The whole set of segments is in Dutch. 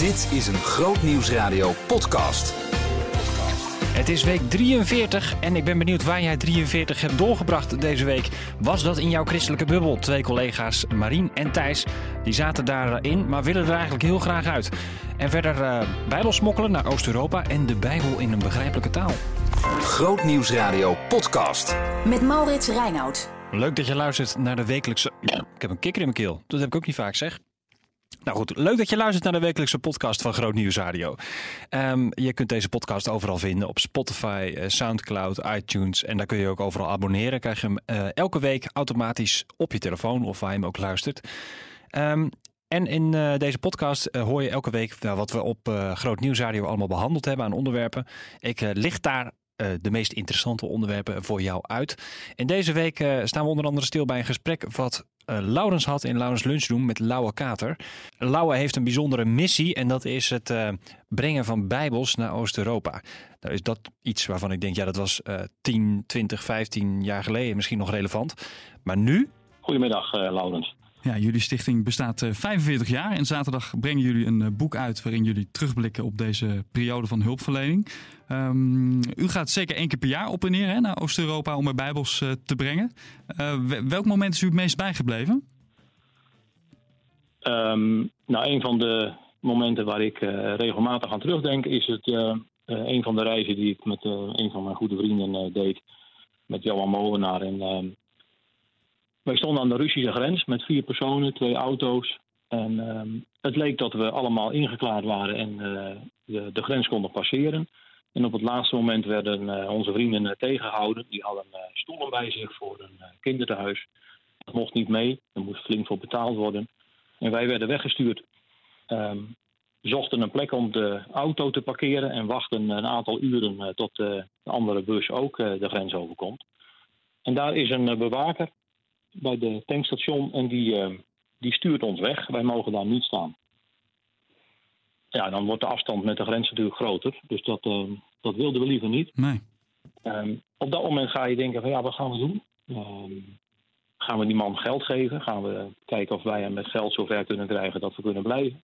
Dit is een Groot Nieuwsradio podcast. Het is week 43 en ik ben benieuwd waar jij 43 hebt doorgebracht deze week. Was dat in jouw christelijke bubbel? Twee collega's, Marien en Thijs, die zaten daarin, maar willen er eigenlijk heel graag uit. En verder uh, bijbelsmokkelen naar Oost-Europa en de Bijbel in een begrijpelijke taal. Groot Nieuwsradio podcast. Met Maurits Reinoud. Leuk dat je luistert naar de wekelijkse... Ik heb een kikker in mijn keel. Dat heb ik ook niet vaak, zeg. Nou goed, leuk dat je luistert naar de wekelijkse podcast van Groot Nieuws Radio. Um, je kunt deze podcast overal vinden op Spotify, uh, Soundcloud, iTunes. En daar kun je ook overal abonneren. Krijg je hem uh, elke week automatisch op je telefoon of waar je hem ook luistert. Um, en in uh, deze podcast hoor je elke week nou, wat we op Groot Nieuws Radio allemaal behandeld hebben aan onderwerpen. Ik licht daar de meest interessante onderwerpen voor jou uit. En deze week staan we onder andere stil bij een gesprek wat uh, Laurens had in Laurens Lunchroom met Lauwe Kater. Lauwe heeft een bijzondere missie en dat is het uh, brengen van bijbels naar Oost-Europa. Nou is dat iets waarvan ik denk, ja dat was uh, 10, 20, 15 jaar geleden misschien nog relevant. Maar nu... Goedemiddag Laurens. Ja, jullie stichting bestaat 45 jaar en zaterdag brengen jullie een boek uit waarin jullie terugblikken op deze periode van hulpverlening. Um, u gaat zeker één keer per jaar op en neer hè, naar Oost-Europa om er bijbels uh, te brengen. Uh, welk moment is u het meest bijgebleven? Um, nou, een van de momenten waar ik uh, regelmatig aan terugdenk is het, een van de reizen die ik met een van mijn goede vrienden deed, met Johan Molenaar. En, ehm, wij stonden aan de Russische grens met vier personen, twee auto's. En het leek dat we allemaal ingeklaard waren en de, de grens konden passeren. En op het laatste moment werden uh, onze vrienden uh, tegengehouden. Die hadden uh, stoelen bij zich voor een kinderthuis. Dat mocht niet mee, er moest flink voor betaald worden. En wij werden weggestuurd. Um, zochten een plek om de auto te parkeren en wachten een aantal uren tot de andere bus ook de grens overkomt. En daar is een bewaker bij de tankstation en die, die stuurt ons weg. Wij mogen daar niet staan ja, dan wordt de afstand met de grens natuurlijk groter. Dus dat, uh, dat wilden we liever niet. Nee. Um, op dat moment ga je denken van ja, wat gaan we doen? Um, gaan we die man geld geven? Gaan we kijken of wij hem met geld zover kunnen krijgen dat we kunnen blijven?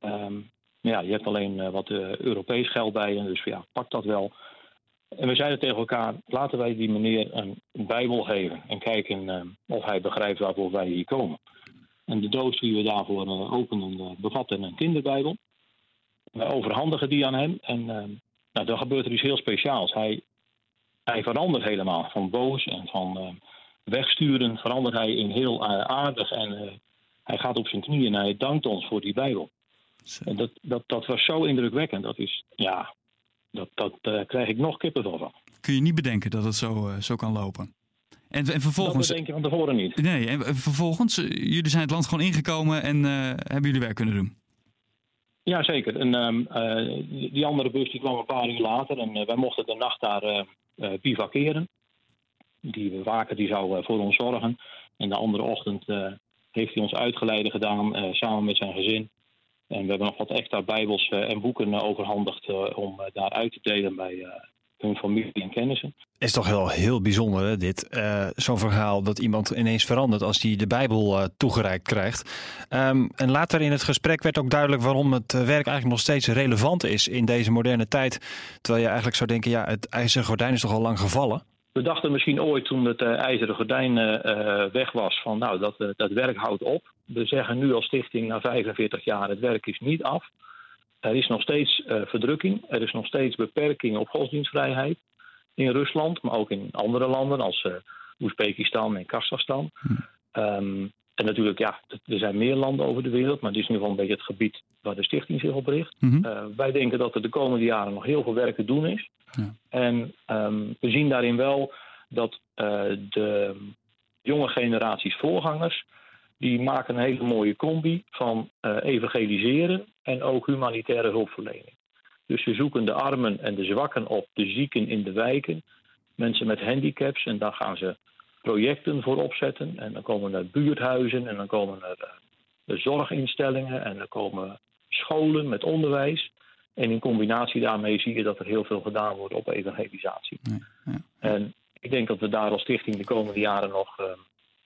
Um, ja, je hebt alleen uh, wat uh, Europees geld bij je, dus ja, pak dat wel. En we zeiden tegen elkaar, laten wij die meneer een Bijbel geven en kijken of hij begrijpt waarvoor wij hier komen. En de doos die we daarvoor uh, openen uh, bevat een kinderbijbel. We overhandigen die aan hem en uh, nou, dan gebeurt er iets heel speciaals. Hij, hij verandert helemaal van boos en van wegsturen verandert hij in heel aardig en hij gaat op zijn knieën en hij dankt ons voor die bijbel. En dat, dat, dat was zo indrukwekkend. Dat is, ja, dat, dat krijg ik nog kippenvel van. Kun je niet bedenken dat het zo, zo kan lopen? En, en vervolgens. Dat denk je van tevoren niet. Nee, en vervolgens, eh, jullie zijn het land gewoon ingekomen en uh, hebben jullie werk kunnen doen? Ja, zeker. En, um, uh, die andere bus die kwam een paar uur later en uh, wij mochten de nacht daar uh, bivakeren. Die bewaker die zou voor ons zorgen. En de andere ochtend heeft hij ons uitgeleide gedaan samen met zijn gezin. En we hebben nog wat extra bijbels en boeken overhandigd om daar uit te delen bij hun familie en kennissen. Het is toch wel heel bijzonder, hè, dit. Uh, Zo'n verhaal dat iemand ineens verandert als hij de Bijbel uh, toegereikt krijgt. Um, en later in het gesprek werd ook duidelijk waarom het werk eigenlijk nog steeds relevant is in deze moderne tijd. Terwijl je eigenlijk zou denken, ja, het ijzeren gordijn is toch al lang gevallen? We dachten misschien ooit toen het uh, ijzeren gordijn weg was van nou, dat, dat werk houdt op. We zeggen nu als stichting na 45 jaar het werk is niet af. Er is nog steeds uh, verdrukking, er is nog steeds beperking op godsdienstvrijheid in Rusland, maar ook in andere landen als uh, Oezbekistan en Kazachstan. Hm. Um, en natuurlijk, ja, er zijn meer landen over de wereld, maar dit is nu wel een beetje het gebied waar de stichting zich op richt. Mm -hmm. uh, wij denken dat er de komende jaren nog heel veel werk te doen is. Ja. En um, we zien daarin wel dat de jonge generaties voorgangers die maken een hele mooie combi van uh, evangeliseren en ook humanitaire hulpverlening. Dus ze zoeken de armen en de zwakken op, de zieken in de wijken, mensen met handicaps en daar gaan ze projecten voor opzetten. En dan komen er buurthuizen en dan komen er uh, zorginstellingen en dan komen scholen met onderwijs. En in combinatie daarmee zie je dat er heel veel gedaan wordt op evangelisatie. Ja, ja. En ik denk dat we daar als stichting de komende jaren nog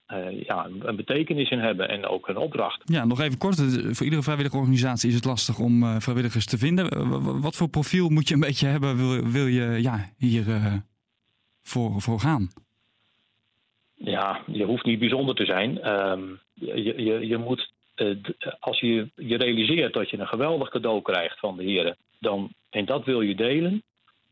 uh, eh, ja, een betekenis in hebben en ook een opdracht. Ja, nog even kort. Voor iedere vrijwillige organisatie is het lastig om uh, vrijwilligers te vinden. Uh, wat voor profiel moet je een beetje hebben? Wil, wil je ja, hier voor, voor gaan? Ja, je hoeft niet bijzonder te zijn. Um, je, je, je moet, als je je realiseert dat je een geweldig cadeau krijgt van de heren, dan, en dat wil je delen,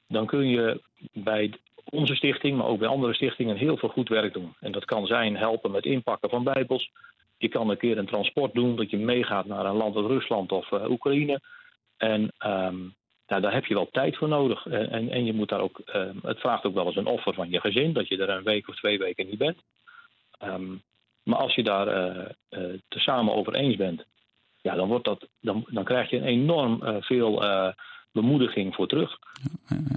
dan kun je bij onze stichting, maar ook bij andere stichtingen heel veel goed werk doen. En dat kan zijn helpen met inpakken van bijbels. Je kan een keer een transport doen dat je meegaat naar een land als Rusland of uh, Oekraïne. En um, nou, daar heb je wel tijd voor nodig. En, en, en je moet daar ook, uh, het vraagt ook wel eens een offer van je gezin, dat je er een week of twee weken niet bent. Um, maar als je daar uh, uh, tezamen over eens bent, ja, dan, wordt dat, dan, dan krijg je enorm veel bemoediging voor terug.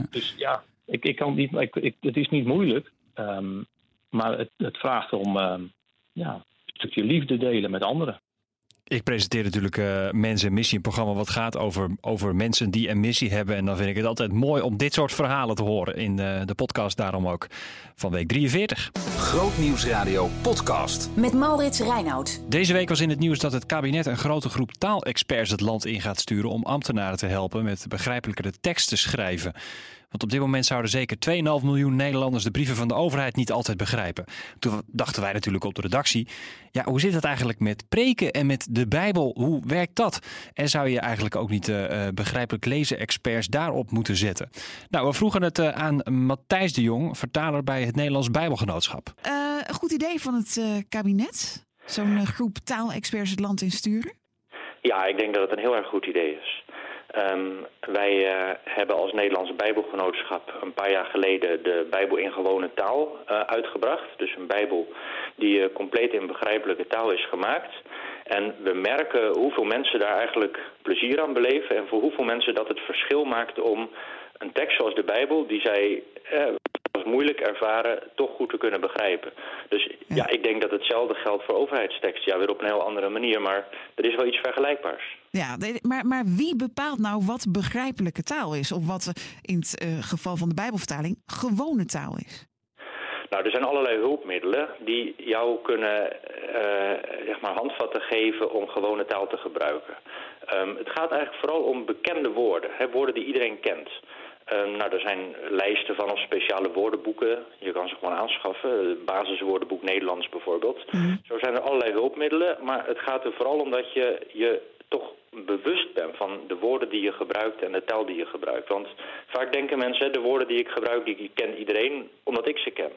Dus ja, ik, ik kan niet, ik, ik, het is niet moeilijk, um, maar het, het, vraagt om um, ja, een stukje liefde delen met anderen. Ik presenteer natuurlijk uh, Mensen en Missie, een programma wat gaat over, over mensen die een missie hebben. En dan vind ik het altijd mooi om dit soort verhalen te horen in uh, de podcast, daarom ook van week 43. Grootnieuwsradio podcast. Met Maurits Reinoud. Deze week was in het nieuws dat het kabinet een grote groep taalexperts het land in gaat sturen om ambtenaren te helpen met begrijpelijkere tekst te schrijven. Want op dit moment zouden zeker 2,5 miljoen Nederlanders de brieven van de overheid niet altijd begrijpen. Toen dachten wij natuurlijk op de redactie: ja, hoe zit het eigenlijk met preken en met de Bijbel? Hoe werkt dat? En zou je eigenlijk ook niet uh, begrijpelijk lezen-experts daarop moeten zetten? Nou, we vroegen het uh, aan Matthijs de Jong, vertaler bij het Nederlands Bijbelgenootschap. een goed idee van het kabinet? Zo'n groep taalexperts het land insturen? Ja, ik denk dat het een heel erg goed idee is. Um, wij uh, hebben als Nederlandse Bijbelgenootschap een paar jaar geleden de Bijbel in gewone taal uh, uitgebracht. Dus een Bijbel die uh, compleet in begrijpelijke taal is gemaakt. En we merken hoeveel mensen daar eigenlijk plezier aan beleven en voor hoeveel mensen dat het verschil maakt om een tekst zoals de Bijbel, die zij als moeilijk ervaren, toch goed te kunnen begrijpen. Dus ja. ja, ik denk dat hetzelfde geldt voor overheidsteksten. Ja, weer op een heel andere manier, maar er is wel iets vergelijkbaars. Ja, maar, maar wie bepaalt nou wat begrijpelijke taal is? Of wat in het uh, geval van de Bijbelvertaling gewone taal is? Nou, er zijn allerlei hulpmiddelen die jou kunnen uh, zeg maar handvatten geven om gewone taal te gebruiken. Um, het gaat eigenlijk vooral om bekende woorden, hè, woorden die iedereen kent. Um, nou, er zijn lijsten van of speciale woordenboeken. Je kan ze gewoon aanschaffen. Basiswoordenboek Nederlands bijvoorbeeld. Mm. Zo zijn er allerlei hulpmiddelen. Maar het gaat er vooral om dat je je toch bewust bent van de woorden die je gebruikt en de taal die je gebruikt. Want vaak denken mensen, de woorden die ik gebruik, die kent iedereen omdat ik ze ken.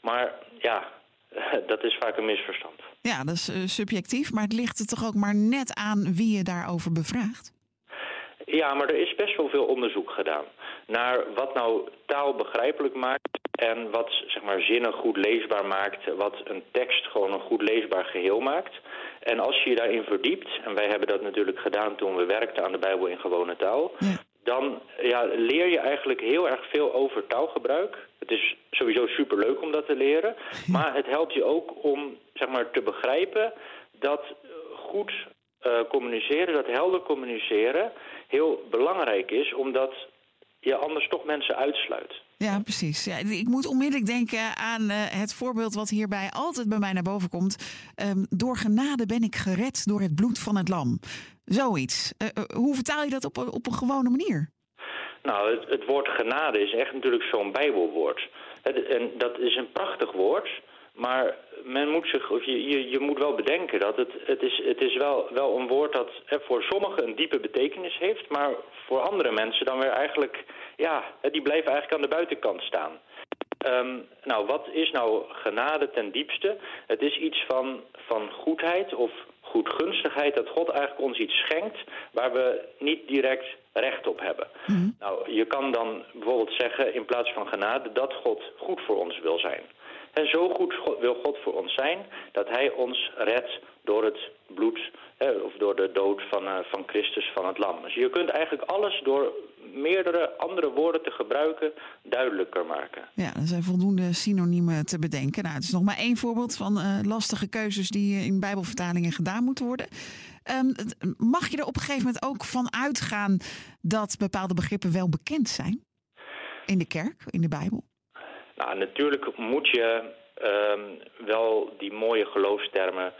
Maar ja, dat is vaak een misverstand. Ja, dat is uh, subjectief, maar het ligt er toch ook maar net aan wie je daarover bevraagt? Ja, maar er is best wel veel onderzoek gedaan naar wat nou taal begrijpelijk maakt en wat zeg maar, zinnen goed leesbaar maakt, wat een tekst gewoon een goed leesbaar geheel maakt. En als je je daarin verdiept, en wij hebben dat natuurlijk gedaan toen we werkten aan de Bijbel in gewone taal, dan ja, leer je eigenlijk heel erg veel over taalgebruik. Het is sowieso superleuk om dat te leren, maar het helpt je ook om zeg maar, te begrijpen dat goed uh, communiceren, dat helder communiceren, heel belangrijk is, omdat je anders toch mensen uitsluit. Ja, precies. Ja, ik moet onmiddellijk denken aan uh, het voorbeeld wat hierbij altijd bij mij naar boven komt. Um, door genade ben ik gered door het bloed van het lam. Zoiets. Uh, uh, hoe vertaal je dat op, op een gewone manier? Nou, het, het woord genade is echt natuurlijk zo'n bijbelwoord. En dat is een prachtig woord, maar men moet zich, of je, je, je, moet wel bedenken dat het, het, is, het is wel, wel een woord dat voor sommigen een diepe betekenis heeft, maar voor andere mensen dan weer eigenlijk, ja, die blijven eigenlijk aan de buitenkant staan. Um, nou, wat is nou genade ten diepste? Het is iets van, van goedheid of goedgunstigheid dat God eigenlijk ons iets schenkt waar we niet direct recht op hebben. Mm. Nou, je kan dan bijvoorbeeld zeggen in plaats van genade dat God goed voor ons wil zijn. En zo goed wil God voor ons zijn dat hij ons redt door het bloed hè, of door de dood van, uh, van Christus van het lam. Dus je kunt eigenlijk alles door meerdere andere woorden te gebruiken duidelijker maken. Ja, er zijn voldoende synoniemen te bedenken. Nou, het is nog maar één voorbeeld van uh, lastige keuzes die in bijbelvertalingen gedaan moeten worden. Um, mag je er op een gegeven moment ook van uitgaan dat bepaalde begrippen wel bekend zijn? In de kerk, in de Bijbel? Nou, natuurlijk moet je ehm, wel die mooie geloofstermen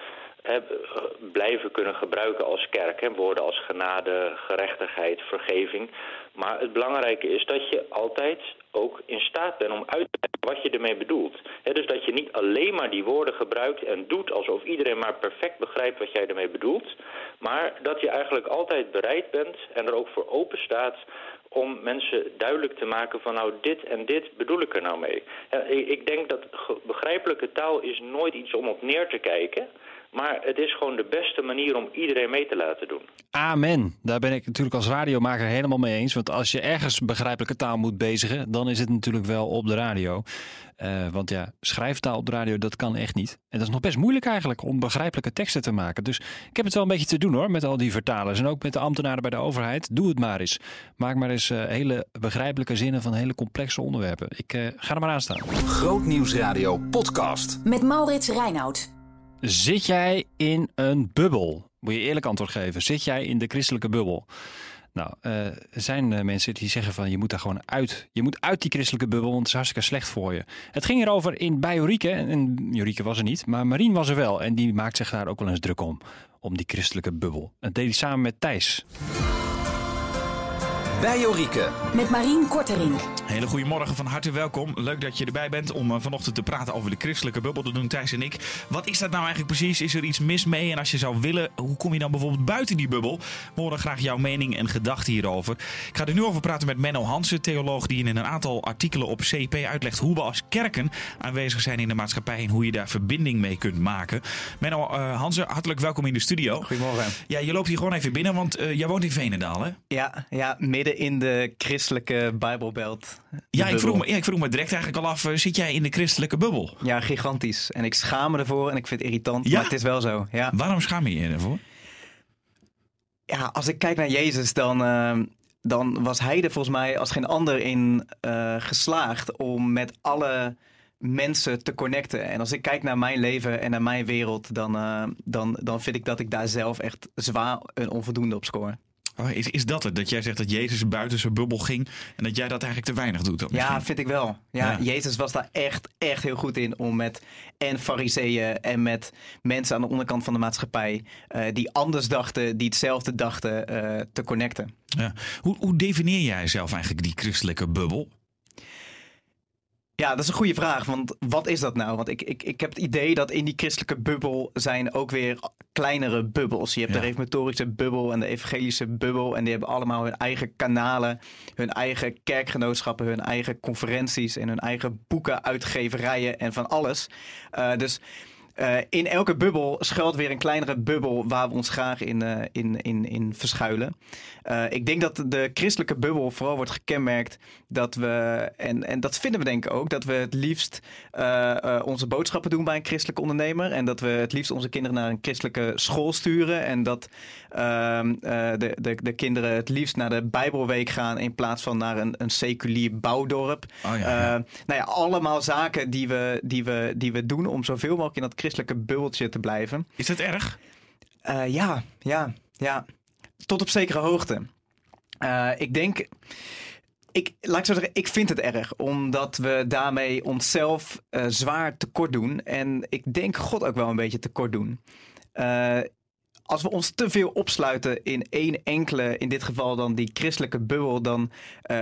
blijven kunnen gebruiken als kerk. Hè, woorden als genade, gerechtigheid, vergeving. Maar het belangrijke is dat je altijd ook in staat bent om uit te leggen wat je ermee bedoelt. Dus dat je niet alleen maar die woorden gebruikt en doet alsof iedereen maar perfect begrijpt wat jij ermee bedoelt. Maar dat je eigenlijk altijd bereid bent en er ook voor open staat om mensen duidelijk te maken van nou dit en dit bedoel ik er nou mee. Ik, denk dat begrijpelijke taal is nooit iets om op neer te kijken. Maar het is gewoon de beste manier om iedereen mee te laten doen. Amen. Daar ben ik natuurlijk als radiomaker helemaal mee eens. Want als je ergens begrijpelijke taal moet bezigen, dan is het natuurlijk wel op de radio. Eh, want ja, schrijftaal op de radio, dat kan echt niet. En dat is nog best moeilijk eigenlijk om begrijpelijke teksten te maken. Dus ik heb het wel een beetje te doen hoor, met al die vertalers. En ook met de ambtenaren bij de overheid. Doe het maar eens. Maak maar eens eh, hele begrijpelijke zinnen van hele complexe onderwerpen. Ik eh, ga er maar aan staan. Grootnieuwsradio podcast. Met Maurits Reinoud. Zit jij in een bubbel? Moet je eerlijk antwoord geven. Zit jij in de christelijke bubbel? Nou, eh, er zijn eh, mensen die zeggen van je moet daar gewoon uit. Je moet uit die christelijke bubbel, want het is hartstikke slecht voor je. Het ging erover in, bij Jorike. En, Jorike was er niet, maar Marien was er wel. En die maakt zich daar ook wel eens druk om. Om die christelijke bubbel. Dat deed hij samen met Thijs. Bij Jorike. Met Marien Korterink. Hele goedemorgen, van harte welkom. Leuk dat je erbij bent om eh, vanochtend te praten over de christelijke bubbel. Dat doen Thijs en ik. Wat is dat nou eigenlijk precies? Is er iets mis mee? En als je zou willen, hoe kom je dan bijvoorbeeld buiten die bubbel? We horen graag jouw mening en gedachten hierover. Ik ga er nu over praten met Menno Hansen, theoloog die in een aantal artikelen op CP uitlegt hoe we als kerken aanwezig zijn in de maatschappij en hoe je daar verbinding mee kunt maken. Menno uh, Hansen, hartelijk welkom in de studio. Goedemorgen. Ja, je loopt hier gewoon even binnen, want uh, jij woont in Venendaal, hè? Ja, ja, midden in de christelijke Bijbelbelt. Ja ik, vroeg me, ja, ik vroeg me direct eigenlijk al af, uh, zit jij in de christelijke bubbel? Ja, gigantisch. En ik schaam me ervoor en ik vind het irritant, ja? maar het is wel zo. Ja. Waarom schaam je je ervoor? Ja, als ik kijk naar Jezus, dan, uh, dan was hij er volgens mij als geen ander in uh, geslaagd om met alle mensen te connecten. En als ik kijk naar mijn leven en naar mijn wereld, dan, uh, dan, dan vind ik dat ik daar zelf echt zwaar een onvoldoende op score. Oh, is, is dat het? Dat jij zegt dat Jezus buiten zijn bubbel ging en dat jij dat eigenlijk te weinig doet? Ja, vind ik wel. Ja, ja, Jezus was daar echt, echt heel goed in om met en fariseeën en met mensen aan de onderkant van de maatschappij uh, die anders dachten, die hetzelfde dachten, uh, te connecten. Ja. Hoe, hoe definieer jij zelf eigenlijk die christelijke bubbel? Ja, dat is een goede vraag. Want wat is dat nou? Want ik, ik, ik heb het idee dat in die christelijke bubbel zijn ook weer kleinere bubbels. Je hebt ja. de reformatorische bubbel en de evangelische bubbel. En die hebben allemaal hun eigen kanalen, hun eigen kerkgenootschappen, hun eigen conferenties en hun eigen boeken, uitgeverijen en van alles. Uh, dus uh, in elke bubbel schuilt weer een kleinere bubbel waar we ons graag in, uh, in, in, in verschuilen. Uh, ik denk dat de christelijke bubbel vooral wordt gekenmerkt dat we, en, en dat vinden we denk ik ook, dat we het liefst onze boodschappen doen bij een christelijke ondernemer. En dat we het liefst onze kinderen naar een christelijke school sturen. En dat ehm, de, de, de kinderen het liefst naar de Bijbelweek gaan in plaats van naar een, een seculier bouwdorp. Oh, ja, ja. nou ja, allemaal zaken die we, die, we, die we doen om zoveel mogelijk in dat christelijke bubbeltje te blijven. Is dat erg? Uh, ja, ja, ja. Tot op zekere hoogte. Uh, ik denk. Ik, laat ik zo zeggen, ik vind het erg, omdat we daarmee onszelf uh, zwaar tekort doen. En ik denk God ook wel een beetje tekort doen. als we ons te veel opsluiten in één enkele, in dit geval dan die christelijke bubbel, dan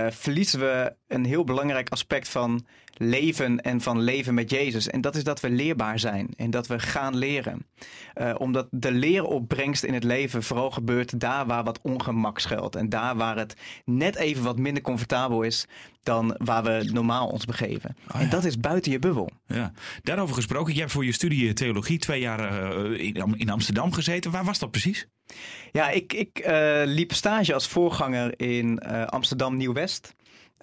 verliezen we een heel belangrijk aspect van leven en van leven met Jezus. En dat is dat we leerbaar zijn en dat we gaan leren. Uh, omdat de leeropbrengst in het leven vooral gebeurt daar waar wat ongemak schuilt. En daar waar het net even wat minder comfortabel is dan waar we normaal ons begeven. Oh, ja. En dat is buiten je bubbel. Ja. Daarover gesproken, je hebt voor je studie theologie twee jaar uh, in Amsterdam gezeten. Waar was dat precies? Ja, ik, ik uh, liep stage als voorganger in Amsterdam Nieuw-West.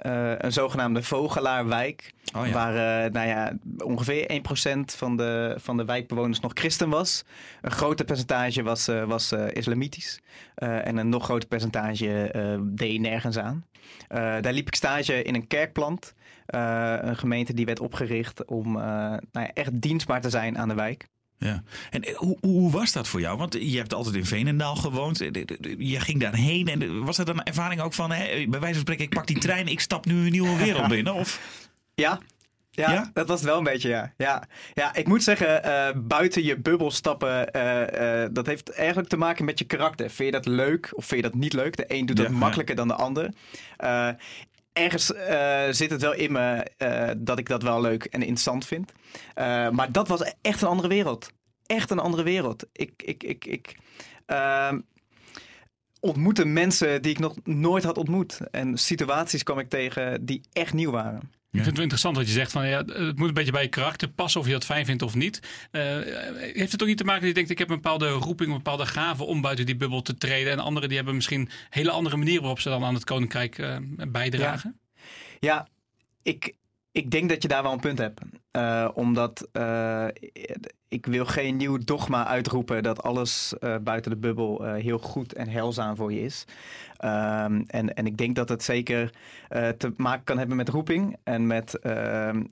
Uh, een zogenaamde vogelaarwijk. Oh, ja. Waar uh, nou ja, ongeveer 1% van de, van de wijkbewoners nog christen was. Een groter percentage was, uh, was islamitisch. en een nog groter percentage deed nergens aan. daar liep ik stage in een kerkplant. een gemeente die werd opgericht om nou ja, echt dienstbaar te zijn aan de wijk. Ja. En hoe, hoe, was dat voor jou? Want je hebt altijd in Veenendaal gewoond. Je ging daarheen. En was dat een ervaring ook van, hè, bij wijze van spreken, ik pak die trein, ik stap nu een nieuwe wereld binnen? Of? Ja, Ja, Ja? dat was het wel een beetje, ja. Ja, ja ik moet zeggen, eh, buiten je bubbel stappen, eh, eh, dat heeft eigenlijk te maken met je karakter. Vind je dat leuk of vind je dat niet leuk? De een doet dat Ja, ja. makkelijker dan de ander. Ergens eh, zit het wel in me eh, dat ik dat wel leuk en interessant vind. Eh, maar dat was echt een andere wereld. Echt een andere wereld. Ik, ik, ik, ik ehm, ontmoette mensen die ik nog nooit had ontmoet. En situaties kwam ik tegen die echt nieuw waren. Ik vind het wel interessant wat je zegt. Van, ja, het moet een beetje bij je karakter passen of je dat fijn vindt of niet. Eh, heeft het ook niet te maken dat je denkt, ik heb een bepaalde roeping, een bepaalde gave om buiten die bubbel te treden. En anderen die hebben misschien hele andere manieren waarop ze dan aan het koninkrijk eh, bijdragen. Ja, ik, ik denk dat je daar wel een punt hebt. Eh, omdat eh, ik wil geen nieuw dogma uitroepen dat alles eh, buiten de bubbel heel goed en heilzaam voor je is. Ehm, en, en ik denk dat het zeker te maken kan hebben met roeping en met,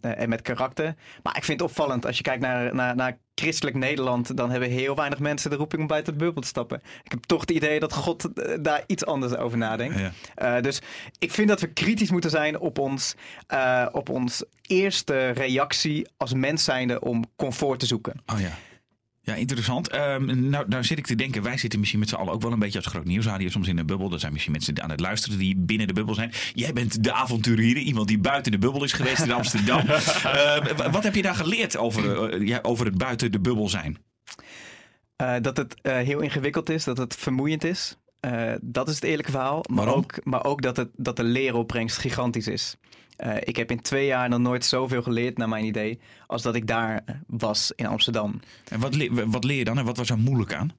en met karakter. Maar ik vind het opvallend als je kijkt naar, naar, naar christelijk Nederland, dan hebben heel weinig mensen de roeping om buiten de bubbel te stappen. Ik heb toch het idee dat God daar iets anders over nadenkt. Ja. Dus ik vind dat we kritisch moeten zijn op ons, eh, op ons eerste reactie als mens zijnde om comfort te zoeken. Oh ja. Ja, interessant. Ehm, nou, nou zit ik te denken, wij zitten misschien met z'n allen ook wel een beetje als groot nieuwsradio soms in een bubbel. Er zijn misschien mensen aan het luisteren die binnen de bubbel zijn. Jij bent de avonturier, iemand die buiten de bubbel is geweest in Amsterdam. Ehm, wa- wat heb je daar geleerd over, eh, ja, over het buiten de bubbel zijn? Eh, dat het eh, heel ingewikkeld is, dat het vermoeiend is. Eh, dat is het eerlijke verhaal. Maar Waarom? ook, maar ook dat, het, dat de leeropbrengst gigantisch is. Eh, ik heb in twee jaar nog nooit zoveel geleerd, naar mijn idee, als dat ik daar was in Amsterdam. En wat, le- wat leer je dan en wat was er moeilijk aan?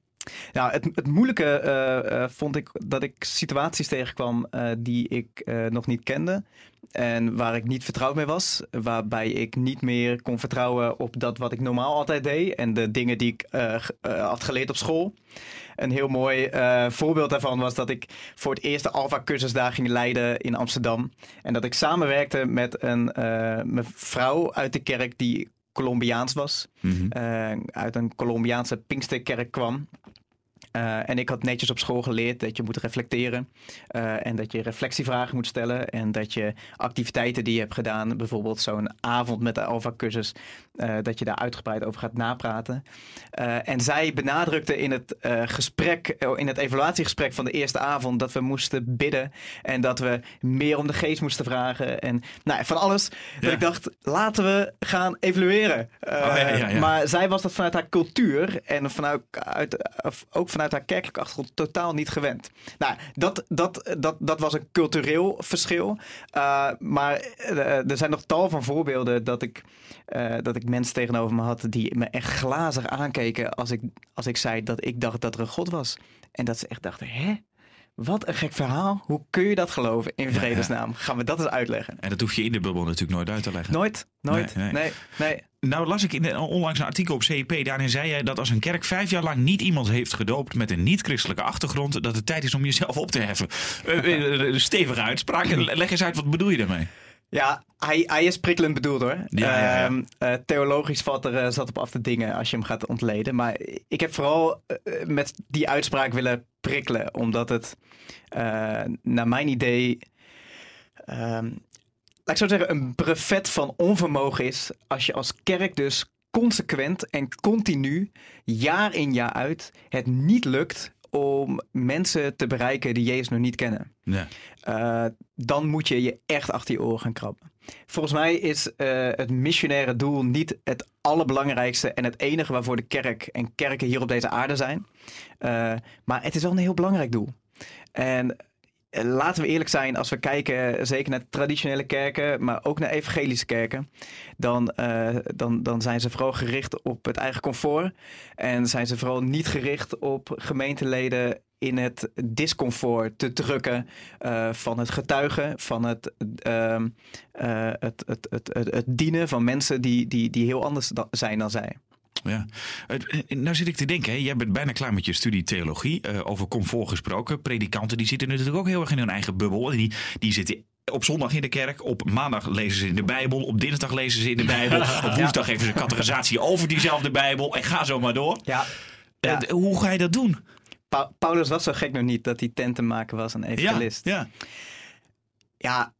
Nou, het, het moeilijke eh, vond ik dat ik situaties tegenkwam die ik nog niet kende. En waar ik niet vertrouwd mee was. Waarbij ik niet meer kon vertrouwen op dat wat ik normaal altijd deed. En de dingen die ik had geleerd op school. Een heel mooi eh, voorbeeld daarvan was dat ik voor het eerst de Alpha-cursus daar ging leiden in Amsterdam. En dat ik samenwerkte met een eh, mevrouw uit de kerk die Colombiaans was. Mhm. eh, uit een Colombiaanse Pinksterkerk kwam. Eh, en ik had netjes op school geleerd dat je moet reflecteren. eh, en dat je reflectievragen moet stellen. En dat je activiteiten die je hebt gedaan, bijvoorbeeld zo'n avond met de Alpha-cursus, eh, dat je daar uitgebreid over gaat napraten. En zij benadrukte in het gesprek, in het evaluatiegesprek van de eerste avond, dat we moesten bidden. En dat we meer om de geest moesten vragen. En nou, van alles. Dat ik dacht, laten we gaan evalueren. Oh, ja, ja, ja. Maar zij was dat vanuit haar cultuur en vanuit, uit, ook vanuit haar kerkelijke achtergrond totaal niet gewend. Nou, dat, dat, dat, dat was een cultureel verschil. Uh, maar uh, er zijn nog tal van voorbeelden dat ik, uh, dat ik mensen tegenover me had die me echt glazig aankeken als ik, als ik zei dat ik dacht dat er een God was. En dat ze echt dachten, hè? Wat een gek verhaal. Hoe kun je dat geloven in vredesnaam? Gaan we dat eens uitleggen? En dat hoef je in de bubbel natuurlijk nooit uit te leggen. Nooit, nooit. Nee, Nee, nee. nee. Nou las ik in onlangs een artikel op CEP. Daarin zei jij dat als een kerk vijf jaar lang niet iemand heeft gedoopt met een niet-christelijke achtergrond, dat het tijd is om jezelf op te heffen. Uh, uh, stevige uitspraak. Leg eens uit, wat bedoel je daarmee? Ja, hij, hij is prikkelend bedoeld hoor. Ja, ja, ja. Uh, uh, theologisch valt er uh, zat op af te dingen als je hem gaat ontleden. Maar ik heb vooral uh, met die uitspraak willen prikkelen. Omdat het naar mijn idee... ehm, laat ik zo zeggen, een brevet van onvermogen is als je als kerk dus consequent en continu, jaar in jaar uit, het niet lukt om mensen te bereiken die Jezus nog niet kennen. Ja. Uh, dan moet je je echt achter je oren gaan krabben. Volgens mij is uh, het missionaire doel niet het allerbelangrijkste en het enige waarvoor de kerk en kerken hier op deze aarde zijn. Uh, maar het is wel een heel belangrijk doel. En laten we eerlijk zijn, als we kijken zeker naar traditionele kerken, maar ook naar evangelische kerken, dan, uh, dan, dan zijn ze vooral gericht op het eigen comfort. En zijn ze vooral niet gericht op gemeenteleden in het discomfort te drukken uh, van het getuigen, van het, uh, het, het, het, het, het dienen van mensen die, die, die heel anders zijn dan zij. Ja, nou zit ik te denken, hè? jij bent bijna klaar met je studie theologie, uh, over comfort gesproken. Predikanten die zitten natuurlijk ook heel erg in hun eigen bubbel. Die, die zitten op zondag in de kerk, op maandag lezen ze in de Bijbel, op dinsdag lezen ze in de Bijbel, op woensdag geven ze een categorisatie over diezelfde Bijbel en ga zo maar door. Ja. ja. Uh, hoe ga je dat doen? Pa Paulus was zo gek nog niet dat hij tenten maken was een evangelist. Ja, ja. ja,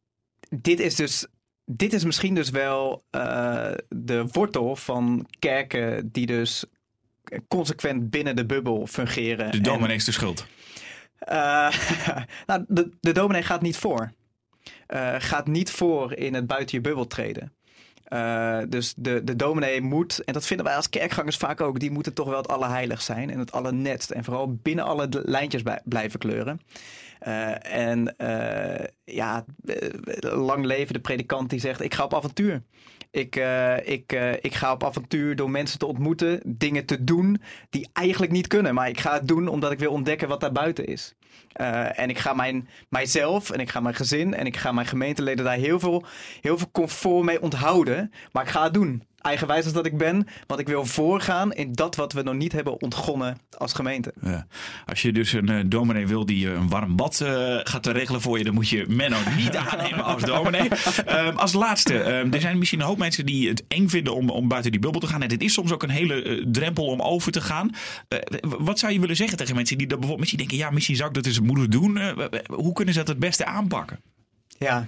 dit is dus dit is misschien dus wel uh, de wortel van kerken die dus consequent binnen de bubbel fungeren. De dominee is de schuld. Uh, nou, de, de dominee gaat niet voor. Uh, gaat niet voor in het buiten je bubbel treden. Uh, dus de, de dominee moet, en dat vinden wij als kerkgangers vaak ook, die moeten toch wel het allerheilig zijn en het allernetst. En vooral binnen alle lijntjes blijven kleuren. Uh, en uh, ja, lang leven de predikant die zegt: Ik ga op avontuur. Ik, ik, ik ga op avontuur door mensen te ontmoeten, dingen te doen die eigenlijk niet kunnen. Maar ik ga het doen omdat ik wil ontdekken wat daar buiten is. en ik ga mijn, mijzelf en ik ga mijn gezin en ik ga mijn gemeenteleden daar heel veel, heel veel comfort mee onthouden. Maar ik ga het doen eigenwijs als dat ik ben. Want ik wil voorgaan in dat wat we nog niet hebben ontgonnen als gemeente. Ja. Als je dus een uh, dominee wil die een warm bad uh, gaat regelen voor je, dan moet je Menno niet aannemen als dominee. Um, als laatste, um, er zijn misschien een hoop mensen die het eng vinden om, om buiten die bubbel te gaan. En dit is soms ook een hele uh, drempel om over te gaan. wat zou je willen zeggen tegen mensen die dat bijvoorbeeld misschien denken, ja, misschien zou ik dat eens moeten doen. hoe kunnen ze dat het beste aanpakken? Ja,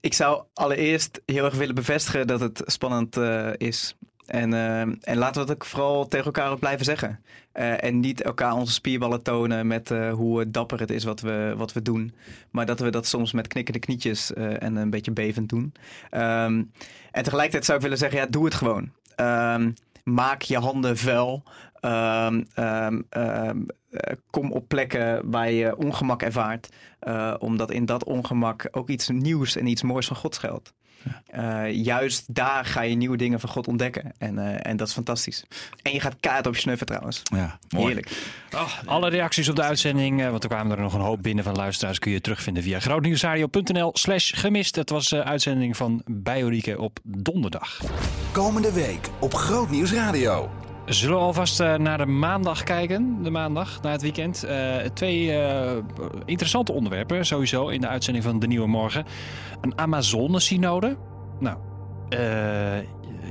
ik zou allereerst heel erg willen bevestigen dat het spannend uh, is. En, uh, en laten we dat ook vooral tegen elkaar ook blijven zeggen. Uh, en niet elkaar onze spierballen tonen met hoe dapper het is wat we, wat we doen. Maar dat we dat soms met knikkende knietjes en een beetje bevend doen. Um, en tegelijkertijd zou ik willen zeggen, ja, doe het gewoon. Um, maak je handen vuil. Um, um, um, kom op plekken waar je ongemak ervaart. Uh, omdat in dat ongemak ook iets nieuws en iets moois van God schuilt. Ja. Uh, juist daar ga je nieuwe dingen van God ontdekken. En, uh, en dat is fantastisch. En je gaat kaart op je snuffen trouwens. Ja, mooi. Heerlijk. Oh, alle reacties op de uitzending, want er kwamen er nog een hoop binnen van luisteraars, kun je terugvinden via grootnieuwsradio.nl slash gemist. Dat was de uitzending van Bijorieke op donderdag. Komende week op Grootnieuws Radio. Zullen we alvast uh, naar de maandag kijken? De maandag, naar het weekend. Uh, twee uh, interessante onderwerpen sowieso in de uitzending van De Nieuwe Morgen. Een Amazone-synode. Nou,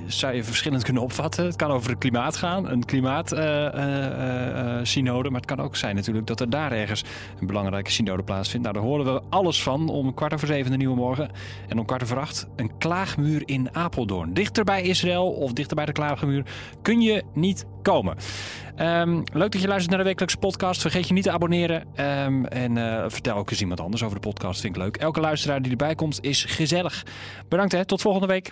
zou je verschillend kunnen opvatten. Het kan over het klimaat gaan, een klimaatsynode. maar het kan ook zijn natuurlijk dat er daar ergens een belangrijke synode plaatsvindt. Nou, daar horen we alles van om kwart over zeven de Nieuwe Morgen. En om kwart over acht een klaagmuur in Apeldoorn. Dichter bij Israël of dichter bij de klaagmuur kun je niet komen. Um, leuk dat je luistert naar de wekelijkse podcast. Vergeet je niet te abonneren. Um, en vertel ook eens iemand anders over de podcast. Vind ik leuk. Elke luisteraar die erbij komt is gezellig. Bedankt hè. Tot volgende week.